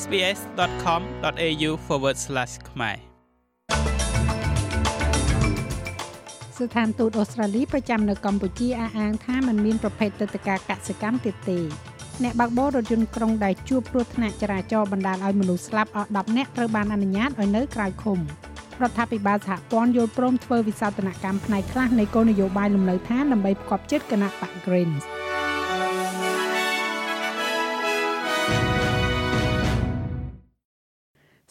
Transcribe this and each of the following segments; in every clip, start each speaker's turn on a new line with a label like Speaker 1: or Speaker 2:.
Speaker 1: sbs.com.au/ ខ្មែរ
Speaker 2: ស្ថានទូតអូស្ត្រាលីប្រចាំនៅកម្ពុជាអះអាងថាมันមានប្រភេទទឹកតការកសិកម្មទៀតទេអ្នកបើកបររថយន្តក្រុងដែលជួបគ្រោះថ្នាក់ចរាចរណ៍បណ្ដាលឲ្យមនុស្សស្លាប់អស់10នាក់ត្រូវបានអនុញ្ញាតឲ្យនៅក្រៅឃុំរដ្ឋាភិបាលសហព័ន្ធយល់ព្រមធ្វើវិសោធនកម្មផ្នែកខ្លះនៃគោលនយោបាយលំនៅឋានដើម្បីផ្គប់ចិត្តគណៈបក Greens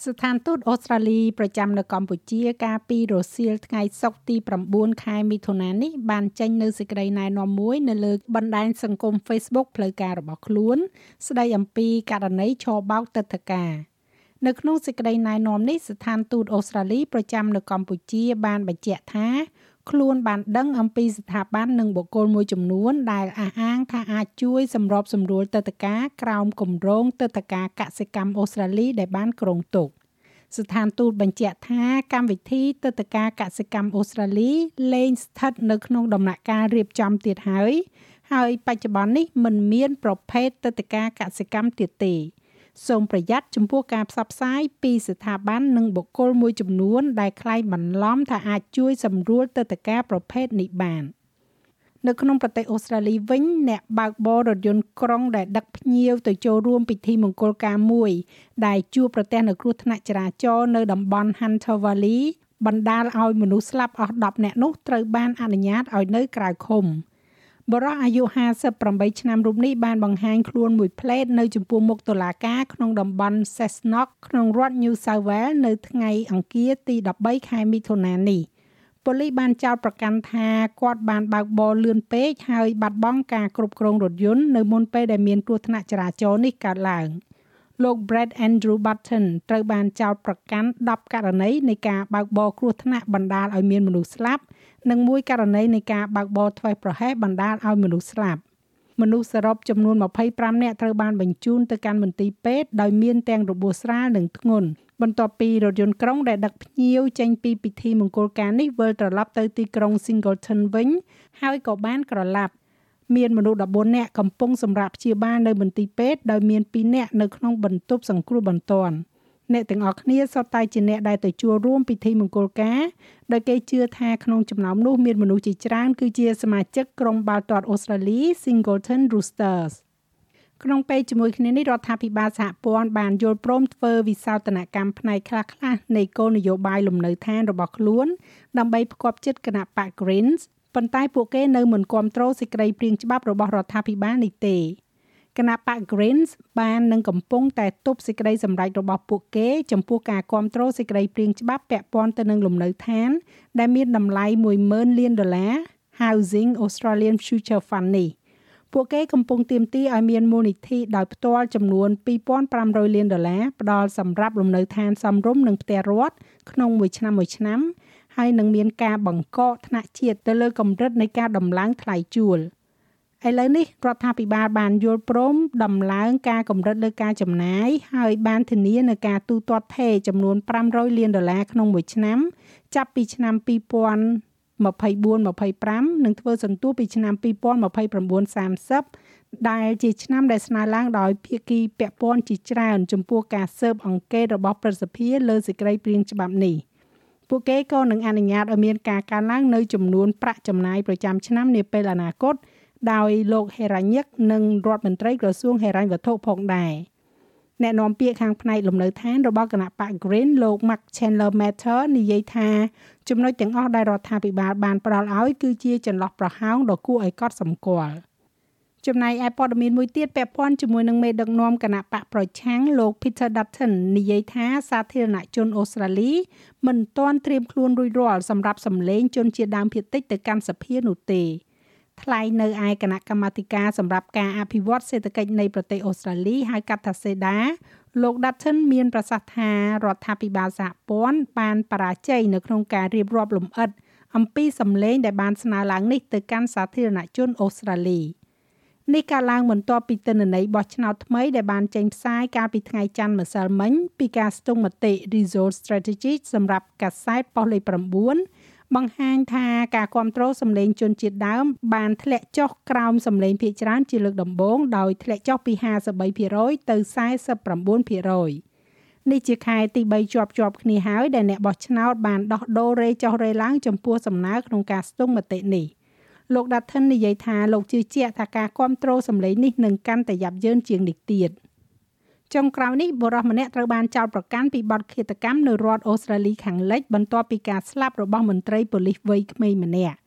Speaker 2: ស្ថានទូតអូស្ត្រាលីប្រចាំនៅកម្ពុជាកាលពីរសៀលថ្ងៃសុក្រទី9ខែមិថុនានេះបានចេញនូវសេចក្តីណែនាំមួយនៅលើបណ្ដាញសង្គម Facebook ផ្លូវការរបស់ខ្លួន ស្ដីអំពីករណីឆបោកទឹកធការនៅក្នុងសេចក្តីណែនាំនេះស្ថានទូតអូស្ត្រាលីប្រចាំនៅកម្ពុជាបានបញ្ជាក់ថា ខ្លួនបានដឹងអំពីស្ថាប័ននិងបុគ្គលមួយចំនួន ដែលអះអាងថាអាចជួយសម្របសម្រួលទឹកតការក្រោមគម្រោងទឹកតការកសិកម្មអូស្ត្រាលីដែលបានគ្រោងទុកស្ថានទូតបញ្ជាក់ថាកម្មវិធីទឹកតការកសិកម្មអូស្ត្រាលីលែងស្ថិតនៅក្នុងដំណាក់កាលរៀបចំទៀតហើយហើយបច្ចុប្បន្ននេះមិនមានប្រភេទទឹកតការកសិកម្មទៀតទេ សូមប្រយ័ត្នចំពោះការផ្សព្វផ្សាយពីស្ថាប័ននិងបុគ្គលមួយចំនួន ដែលខ្លែងបន្លំថាអាចជួយសម្រួលទឹកតការប្រភេទនេះបាន។នៅក្នុងប្រទេសអូស្ត្រាលីវិញអ្នកបើកបររថយន្តក្រុងដែលដឹកភ្ញៀវទៅចូលរួមពិធីមង្គលការមួយដែលជួបប្រទះនៅគ្រោះថ្នាក់ចរាចរណ៍នៅតំបន់ Hunter Valley បណ្ដាលឲ្យមនុស្សស្លាប់អស់10នាក់នោះត្រូវបានអនុញ្ញាតឲ្យនៅក្រៅឃុំ។ បរិះអាយុ58ឆ្នាំរូបនេះបានបង្ហាញខ្លួនមួយផ្លេតនៅចំពោះមុខតុលាការក្នុងតំបន់ Cessnock ក្នុងរដ្ឋ New South Wales នៅថ្ងៃអង្គារទី13ខែមិថុនានេះប៉ូលីសបានចោទប្រកាន់ថាគាត់បានបើកបរលឿនពេកហើយបាត់បង់ការគ្រប់គ្រងរថយន្តនៅមុនពេលដែលមានគ្រោះថ្នាក់ចរាចរណ៍នេះកើតឡើង លោក Brad Andrew Button ត្រូវបានចោទប្រកាន់10ករណីនៃការបើកបរគ្រោះថ្នាក់បណ្ដាលឲ្យមានមនុស្សស្លាប់និងមួយករណីនៃការបើកបរធ្វេសប្រហែសបណ្ដាលឲ្យមនុស្សស្លាប់មនុស្សសរុបចំនួន25នាក់ត្រូវបានបញ្ជូនទៅកាន់មន្ទីរពេទ្យដោយមានទាំងរបួសស្រាលនិងធ្ងន់បន្ទាប់ពីរថយន្តក្រុងដែលដឹកភ្ញៀវចេញពីពិធីមង្គលការនេះវិលត្រឡប់ទៅទីក្រុង Singleton វិញហើយក៏បានក្រឡាប់ មានមនុស្ស14នាក់កំពុងសម្រាប់ព្យាបាលនៅមន្ទីរពេទ្យដោយមាន2នាក់នៅក្នុងបន្ទប់សង្គ្រោះបន្ទាន់អ្នកទាំងអស់គ្នាសុទ្ធតែជាអ្នកដែលទៅចូលរួមពិធីមង្គលការដោយគេជឿថាក្នុងចំណោមនោះមានមនុស្សជាច្រើនគឺជាសមាជិកក្រុមបាល់ទាត់អូស្ត្រាលី Singleton Roosters ក្នុងពេលជាមួយគ្នានេះរដ្ឋាភិបាលសហព័ន្ធបានយល់ព្រមធ្វើវិសោធនកម្មផ្នែកខ្លះៗនៃគោលនយោបាយលំនៅឋានរបស់ខ្លួនដើម្បីផ្គប់ចិត្តគណៈបក Greens ប៉ុន្តែពួកគេនៅមិនគ្រប់គ្រងសេចក្តីព្រៀងច្បាប់របស់រដ្ឋាភិបាលនេះទេគណៈបក Greens បាននឹងកំពុងតែទប់សេចក្តីសម្រេចរបស់ពួកគេចំពោះការគ្រប់គ្រងសេចក្តីព្រៀងច្បាប់ពាក់ព័ន្ធទៅនឹងលំនៅឋាន ដែលមានតម្លៃ10,000លានដុល្លារ Housing Australian Future Fund នេះពួកគេកំពុងទាមទារឲ្យមានមូលនិធិដោយផ្ទាល់ចំនួន2500លានដុល្លារផ្ដល់សម្រាប់លំនៅឋានសមរម្យនិងផ្ទះរដ្ឋក្នុងមួយឆ្នាំមួយឆ្នាំ ហើយនឹងមានការបង្កកថ្នាក់ជាតិទៅលើកម្រិតនៃការដំឡើងថ្លៃជួល។ឥឡូវនេះរដ្ឋាភិបាលបានយល់ព្រមដំឡើងការកម្រិតលើការចំណាយហើយបានធានានៅការទូទាត់ថេរចំនួន500លានដុល្លារក្នុងមួយឆ្នាំ ចាប់ពីឆ្នាំ2024 25និងធ្វើសន្ទុះពីឆ្នាំ2029 30ដែលជាឆ្នាំដែលស្នើឡើងដោយភាគីពាក់ព័ន្ធជាច្រើនចំពោះការស៊ើបអង្កេតរបស់ប្រសិទ្ធិលើសេចក្តីព្រាងច្បាប់នេះ ពួកគេក៏នឹងអនុញ្ញាតឲ្យមានការកើនឡើងនៅចំនួនប្រាក់ចំណាយប្រចាំឆ្នាំនាពេលអនាគតដោយលោកហេរ៉ាញិកនិងរដ្ឋមន្ត្រីក្រសួងហិរញ្ញវត្ថុផងដែរអ្នកនាំពាក្យខាងផ្នែកលំនៅឋានរបស់គណៈបក Green លោក Mark Chandler Matter និយាយថាចំណុចទាំងអស់ដែលរដ្ឋាភិបាលបានផ្ដល់ឲ្យគឺជាចន្លោះប្រហោងដ៏គួរឲ្យកត់សម្គាល់ ចំណែកឯព័ត៌មានមួយទៀតពាក់ព័ន្ធជាមួយនឹងមេដឹកនាំគណៈបកប្រឆាំងលោក Peter Dutton និយាយថាសាធារណជនអូស្ត្រាលីមិនទាន់ត្រៀមខ្លួនរួចរាល់សម្រាប់សម្លេងជនជាដើមភាគតិចទៅកាន់សភានោះទេ។ថ្លែងនៅឯគណៈកម្មាធិការសម្រាប់ការអភិវឌ្ឍសេដ្ឋកិច្ចនៃប្រទេសអូស្ត្រាលីហៅកាត់ថាសេដាលោក Dutton មានប្រសាសន៍ថារដ្ឋាភិបាលសហព័ន្ធបានបរាជ័យនៅក្នុងការរៀបរាប់លម្អិតអំពីសម្លេងដែលបានស្នើឡើងនេះទៅកាន់សាធារណជនអូស្ត្រាលី នេះកើតឡើងបន្ទាប់ពីទិន្នន័យបោះឆ្នោតថ្មីដែលបានចេញផ្សាយកាលពីថ្ងៃច័ន្ទម្សិលមិញពីការស្ទង់មតិ Result Strategy សម្រាប់កាសែតប៉ុស្តិ៍លេខ9បង្ហាញថាការគ្រប់គ្រងសម្លេងជនជាតិដើម បានធ្លាក់ចុះក្រោមសម្លេងភាគច្រើនជាលើកដំបូងដោយធ្លាក់ចុះពី53%ទៅ49%នេះជាខែទី3ជាប់ជាប់គ្នាហើយដែលអ្នកបោះឆ្នោតបានដោះដូររេចុះរេឡើងចំពោះសំណើក្នុងការស្ទង់មតិនេះ លោក Dutton និយាយថាលោកជឿជាក់ថាការគ្រប់គ្រងសម្លេងនេះនឹងកាន់តែយ៉ាប់យ៉ឺនជាងនេះទៀត។ចុងក្រោយនេះបុរសម្នាក់ត្រូវបានចោទប្រកាន់ពីបទឃាតកម្មនៅរដ្ឋអូស្ត្រាលីខាងលិចបន្ទាប់ពីការស្លាប់របស់មន្ត្រីប៉ូលីសវ័យក្មេងម្នាក់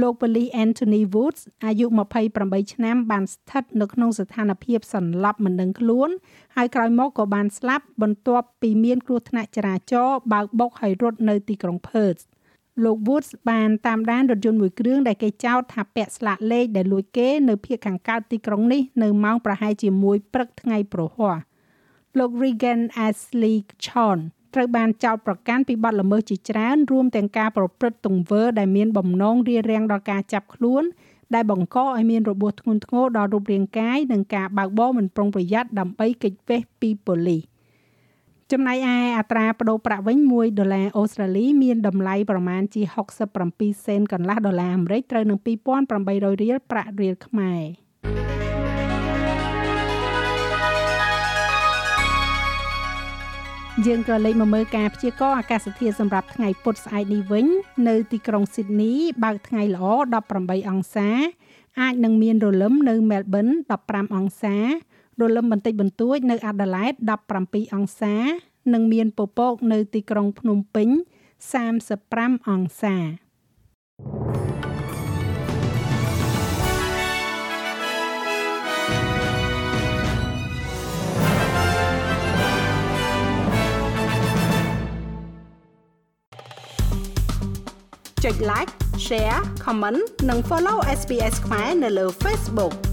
Speaker 2: លោកប៉ូលីស Anthony Woods អាយុ28ឆ្នាំបានស្ថិតនៅក្នុងស្ថានភាពសន្លប់មិនដឹងខ្លួន ហើយក្រោយមកក៏បានស្លាប់បន្ទាប់ពីមានគ្រោះថ្នាក់ចរាចរណ៍បើកបុកហើយរត់នៅទីក្រុង Perth លោក Woods បានតាមដានរថយន្តមួយគ្រឿងដែលគេចោទថាពាក់ស្លាកលេខដែលលួចគេនៅភូមិខាងកើតទីក្រុងនេះនៅម៉ោងប្រហែលជា1ព្រឹកថ្ងៃប្រហ័សលោក Regan Ashley Chon ត្រូវបានចោទប្រកាន់ពីបទល្មើសជាច្រើនរួមទាំងការប្រព្រឹត្តទង្វើដែលមានបំណងរារាំងដល់ការចាប់ខ្លួនដែលបង្កឲ្យមានរបួសធ្ងន់ធ្ងរដល់រូបរាងកាយនិងការបើកបរមិនប្រុងប្រយ័ត្នដើម្បីគេចវេះពីប៉ូលីស ចំណែកឯអត្រាប្តូរប្រាក់វិញ1ដុល្លារអូស្ត្រាលីមានតម្លៃប្រមាណជា67សេនកន្លះដុល្លារអាមេរិកត្រូវនឹង2800រៀលប្រាក់រៀលខ្មែរយើងក៏លេខមកមើលការព្យាករណ៍អាកាសធាតុសម្រាប់ថ្ងៃពុធស្អែកនេះវិញ នៅទីក្រុងស៊ីដនីបើកថ្ងៃល្អ18អង្សា អាចនឹងមានរលឹមនៅមែលប៊ន15អង្សា រលឹមបន្តិចបន្តួចនៅអាដាលេដ17អង្សា និងមានពពកនៅទីក្រុងភ្នំពេញ35អង្សាចុច like share comment និង follow SPS ខ្មែរនៅលើ Facebook